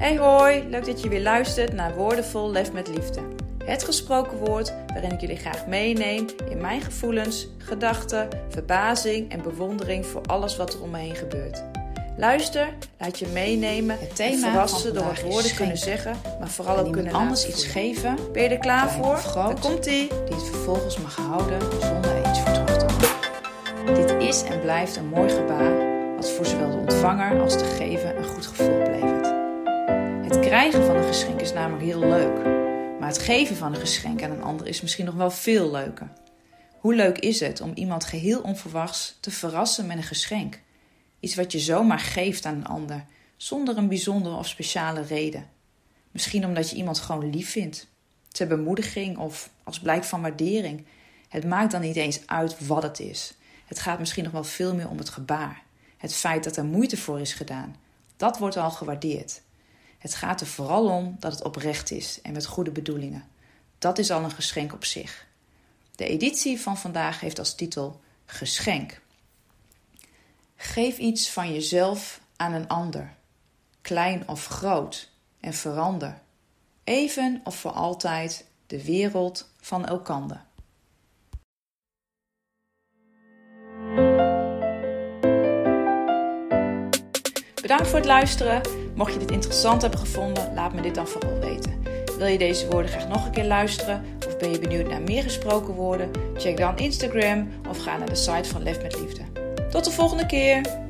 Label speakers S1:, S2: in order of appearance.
S1: Hey hoi, leuk dat je weer luistert naar Woordenvol Lef met Liefde. Het gesproken woord waarin ik jullie graag meeneem in mijn gevoelens, gedachten, verbazing en bewondering voor alles wat er om me heen gebeurt. Luister, laat je meenemen
S2: Het
S1: en
S2: thema
S1: verrassen
S2: van
S1: door wat woorden kunnen zeggen, maar vooral
S2: En
S1: ook kunnen
S2: anders iets geven
S1: Ben je er klaar voor?
S2: groot.
S1: Dan komt ie.
S2: die het vervolgens mag houden zonder er iets voor terug te doen. Dit is en blijft een mooi gebaar wat voor zowel de ontvanger als de gever een goed gevoel oplevert. Krijgen van een geschenk is namelijk heel leuk, maar het geven van een geschenk aan een ander is misschien nog wel veel leuker. Hoe leuk is het om iemand geheel onverwachts te verrassen met een geschenk? Iets wat je zomaar geeft aan een ander, zonder een bijzondere of speciale reden. Misschien omdat je iemand gewoon lief vindt, ter bemoediging of als blijk van waardering. Het maakt dan niet eens uit wat het is. Het gaat misschien nog wel veel meer om het gebaar. Het feit dat er moeite voor is gedaan. Dat wordt al gewaardeerd. Het gaat er vooral om dat het oprecht is en met goede bedoelingen. Dat is al een geschenk op zich. De editie van vandaag heeft als titel Geschenk. Geef iets van jezelf aan een ander, klein of groot, en verander, even of voor altijd, de wereld van elkander. Bedankt voor het luisteren. Mocht je dit interessant hebben gevonden, laat me dit dan vooral weten. Wil je deze woorden graag nog een keer luisteren of ben je benieuwd naar meer gesproken woorden? Check dan Instagram of ga naar de site van Lef met Liefde. Tot de volgende keer!